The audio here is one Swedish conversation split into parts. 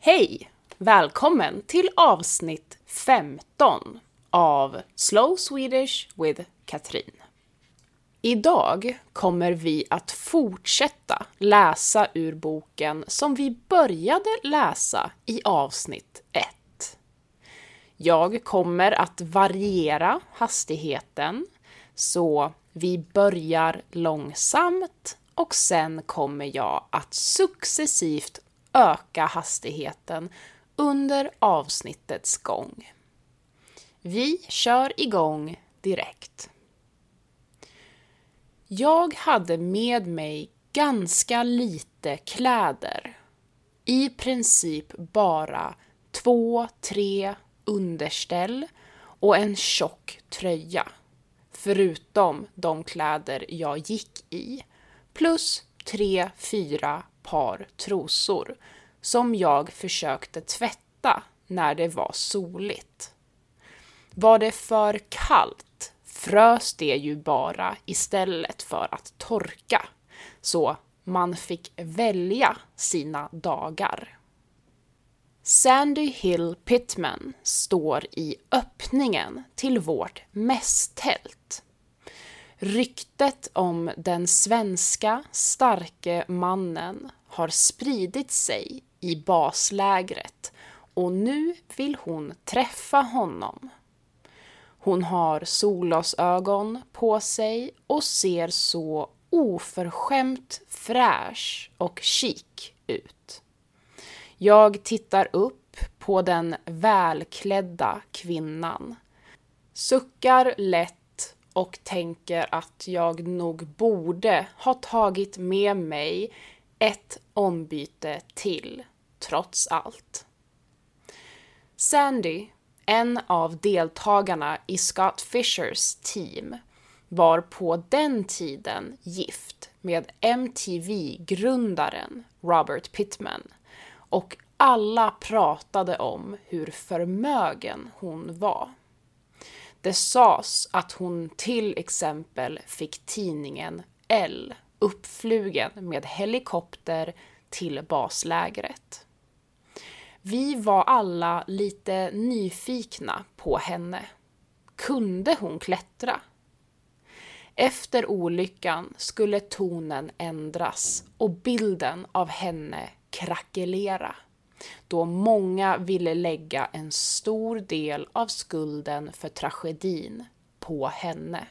Hej! Välkommen till avsnitt 15 av Slow Swedish with Katrin. Idag kommer vi att fortsätta läsa ur boken som vi började läsa i avsnitt 1. Jag kommer att variera hastigheten så vi börjar långsamt och sen kommer jag att successivt öka hastigheten under avsnittets gång. Vi kör igång direkt. Jag hade med mig ganska lite kläder. I princip bara två, tre underställ och en tjock tröja. Förutom de kläder jag gick i. Plus tre, fyra par trosor som jag försökte tvätta när det var soligt. Var det för kallt frös det ju bara istället för att torka, så man fick välja sina dagar. Sandy Hill Pittman står i öppningen till vårt mässtält. Ryktet om den svenska starke mannen har spridit sig i baslägret och nu vill hon träffa honom. Hon har solglasögon på sig och ser så oförskämt fräsch och chic ut. Jag tittar upp på den välklädda kvinnan, suckar lätt och tänker att jag nog borde ha tagit med mig ett ombyte till, trots allt. Sandy, en av deltagarna i Scott Fishers team, var på den tiden gift med MTV-grundaren Robert Pittman och alla pratade om hur förmögen hon var. Det sades att hon till exempel fick tidningen L uppflugen med helikopter till baslägret. Vi var alla lite nyfikna på henne. Kunde hon klättra? Efter olyckan skulle tonen ändras och bilden av henne krackelera då många ville lägga en stor del av skulden för tragedin på henne.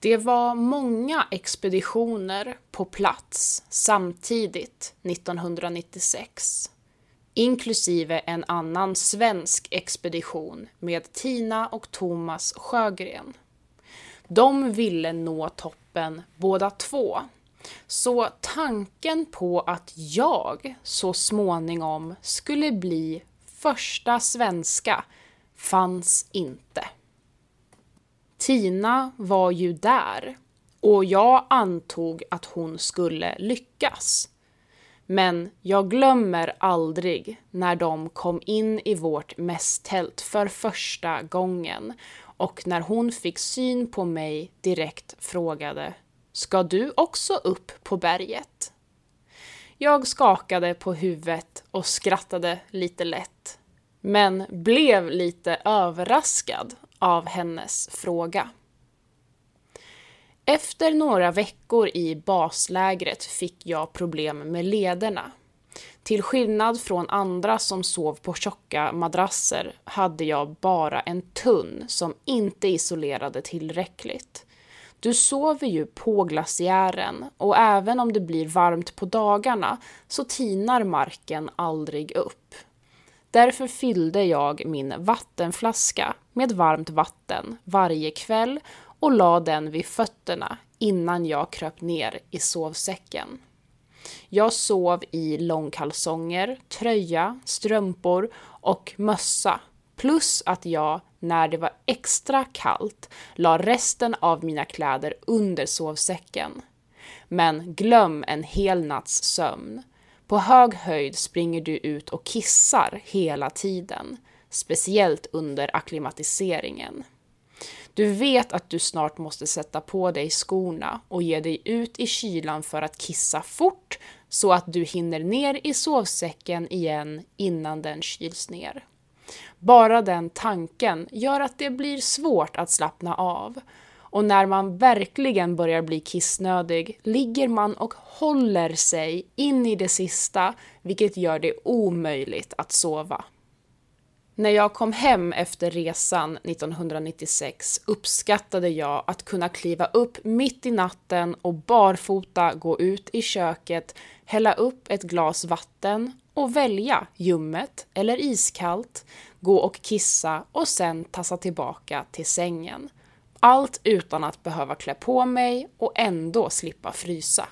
Det var många expeditioner på plats samtidigt 1996, inklusive en annan svensk expedition med Tina och Thomas Sjögren. De ville nå toppen båda två, så tanken på att jag så småningom skulle bli första svenska fanns inte. Tina var ju där och jag antog att hon skulle lyckas. Men jag glömmer aldrig när de kom in i vårt mässtält för första gången och när hon fick syn på mig direkt frågade Ska du också upp på berget? Jag skakade på huvudet och skrattade lite lätt, men blev lite överraskad av hennes fråga. Efter några veckor i baslägret fick jag problem med lederna. Till skillnad från andra som sov på tjocka madrasser hade jag bara en tunn som inte isolerade tillräckligt. Du sover ju på glaciären och även om det blir varmt på dagarna så tinar marken aldrig upp. Därför fyllde jag min vattenflaska med varmt vatten varje kväll och la den vid fötterna innan jag kröp ner i sovsäcken. Jag sov i långkalsonger, tröja, strumpor och mössa plus att jag, när det var extra kallt, la resten av mina kläder under sovsäcken. Men glöm en hel natts sömn. På hög höjd springer du ut och kissar hela tiden, speciellt under akklimatiseringen. Du vet att du snart måste sätta på dig skorna och ge dig ut i kylan för att kissa fort så att du hinner ner i sovsäcken igen innan den kyls ner. Bara den tanken gör att det blir svårt att slappna av. Och när man verkligen börjar bli kissnödig ligger man och håller sig in i det sista, vilket gör det omöjligt att sova. När jag kom hem efter resan 1996 uppskattade jag att kunna kliva upp mitt i natten och barfota gå ut i köket, hälla upp ett glas vatten och välja ljummet eller iskallt, gå och kissa och sen tassa tillbaka till sängen. Allt utan att behöva klä på mig och ändå slippa frysa.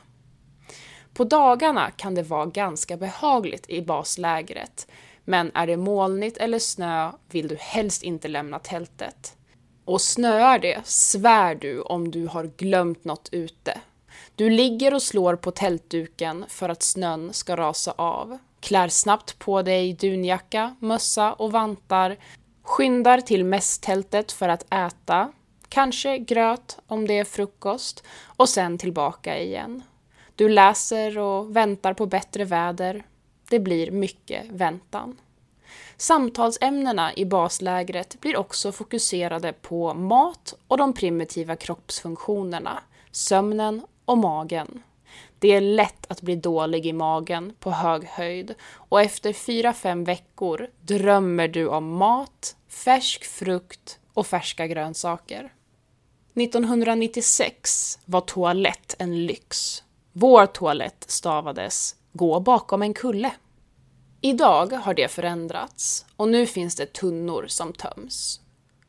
På dagarna kan det vara ganska behagligt i baslägret, men är det molnigt eller snö vill du helst inte lämna tältet. Och snöar det svär du om du har glömt något ute. Du ligger och slår på tältduken för att snön ska rasa av, klär snabbt på dig dunjacka, mössa och vantar, skyndar till mässtältet för att äta, kanske gröt om det är frukost och sen tillbaka igen. Du läser och väntar på bättre väder. Det blir mycket väntan. Samtalsämnena i baslägret blir också fokuserade på mat och de primitiva kroppsfunktionerna, sömnen och magen. Det är lätt att bli dålig i magen på hög höjd och efter 4-5 veckor drömmer du om mat, färsk frukt och färska grönsaker. 1996 var toalett en lyx. Vår toalett stavades gå bakom en kulle. Idag har det förändrats och nu finns det tunnor som töms.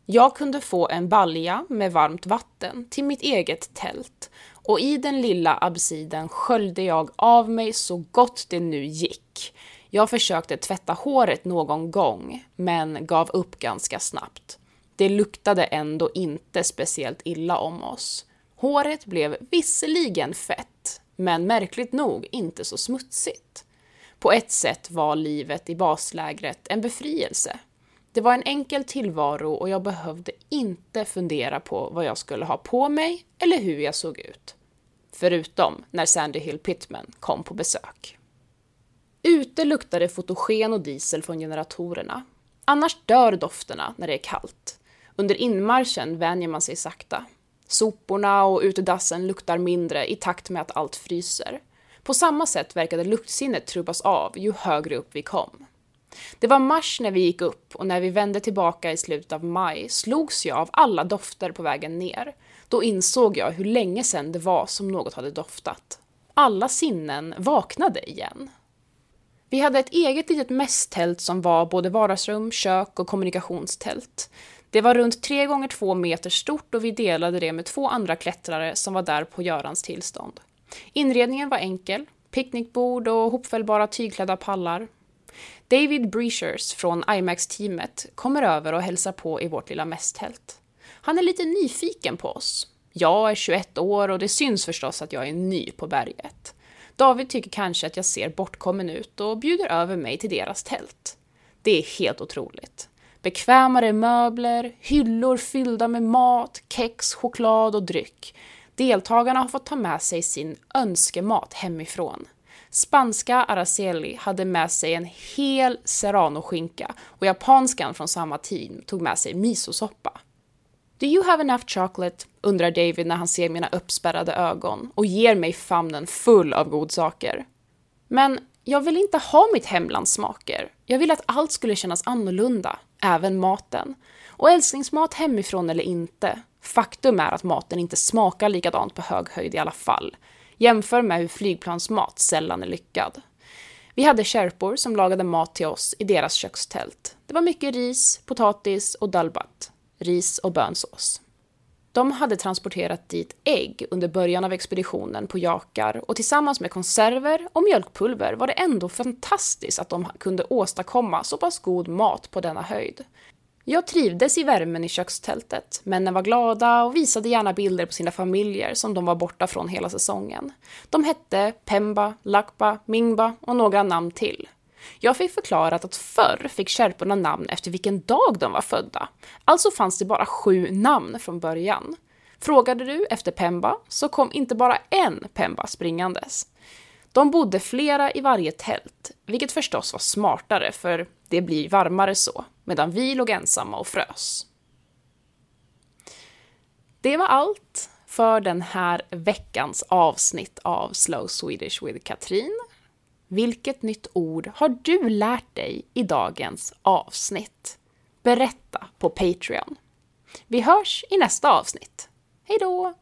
Jag kunde få en balja med varmt vatten till mitt eget tält och i den lilla absiden sköljde jag av mig så gott det nu gick. Jag försökte tvätta håret någon gång, men gav upp ganska snabbt. Det luktade ändå inte speciellt illa om oss. Håret blev visserligen fett, men märkligt nog inte så smutsigt. På ett sätt var livet i baslägret en befrielse. Det var en enkel tillvaro och jag behövde inte fundera på vad jag skulle ha på mig eller hur jag såg ut. Förutom när Sandy Hill Pittman kom på besök. Ute luktade fotogen och diesel från generatorerna. Annars dör dofterna när det är kallt. Under inmarschen vänjer man sig sakta. Soporna och utedassen luktar mindre i takt med att allt fryser. På samma sätt verkade luktsinnet trubbas av ju högre upp vi kom. Det var mars när vi gick upp och när vi vände tillbaka i slutet av maj slogs jag av alla dofter på vägen ner. Då insåg jag hur länge sedan det var som något hade doftat. Alla sinnen vaknade igen. Vi hade ett eget litet mässtält som var både vardagsrum, kök och kommunikationstält. Det var runt 3 gånger 2 meter stort och vi delade det med två andra klättrare som var där på Görans tillstånd. Inredningen var enkel, picknickbord och hopfällbara tygklädda pallar. David Breachers från IMAX-teamet kommer över och hälsar på i vårt lilla mästtält. Han är lite nyfiken på oss. Jag är 21 år och det syns förstås att jag är ny på berget. David tycker kanske att jag ser bortkommen ut och bjuder över mig till deras tält. Det är helt otroligt. Bekvämare möbler, hyllor fyllda med mat, kex, choklad och dryck. Deltagarna har fått ta med sig sin önskemat hemifrån. Spanska Araceli hade med sig en hel serranoskinka och japanskan från samma team tog med sig misosoppa. Do you have enough chocolate? undrar David när han ser mina uppspärrade ögon och ger mig famnen full av godsaker. Men jag vill inte ha mitt hemlands smaker. Jag vill att allt skulle kännas annorlunda, även maten. Och älsklingsmat hemifrån eller inte, faktum är att maten inte smakar likadant på hög höjd i alla fall. Jämför med hur flygplansmat sällan är lyckad. Vi hade kärpor som lagade mat till oss i deras kökstält. Det var mycket ris, potatis och dalbat. Ris och bönsås. De hade transporterat dit ägg under början av expeditionen på jakar och tillsammans med konserver och mjölkpulver var det ändå fantastiskt att de kunde åstadkomma så pass god mat på denna höjd. Jag trivdes i värmen i kökstältet. Männen var glada och visade gärna bilder på sina familjer som de var borta från hela säsongen. De hette Pemba, Lakpa, Mingba och några namn till. Jag fick förklarat att förr fick kärporna namn efter vilken dag de var födda. Alltså fanns det bara sju namn från början. Frågade du efter Pemba så kom inte bara en Pemba springandes. De bodde flera i varje tält, vilket förstås var smartare för det blir varmare så, medan vi låg ensamma och frös. Det var allt för den här veckans avsnitt av Slow Swedish with Katrin. Vilket nytt ord har du lärt dig i dagens avsnitt? Berätta på Patreon. Vi hörs i nästa avsnitt. Hej då!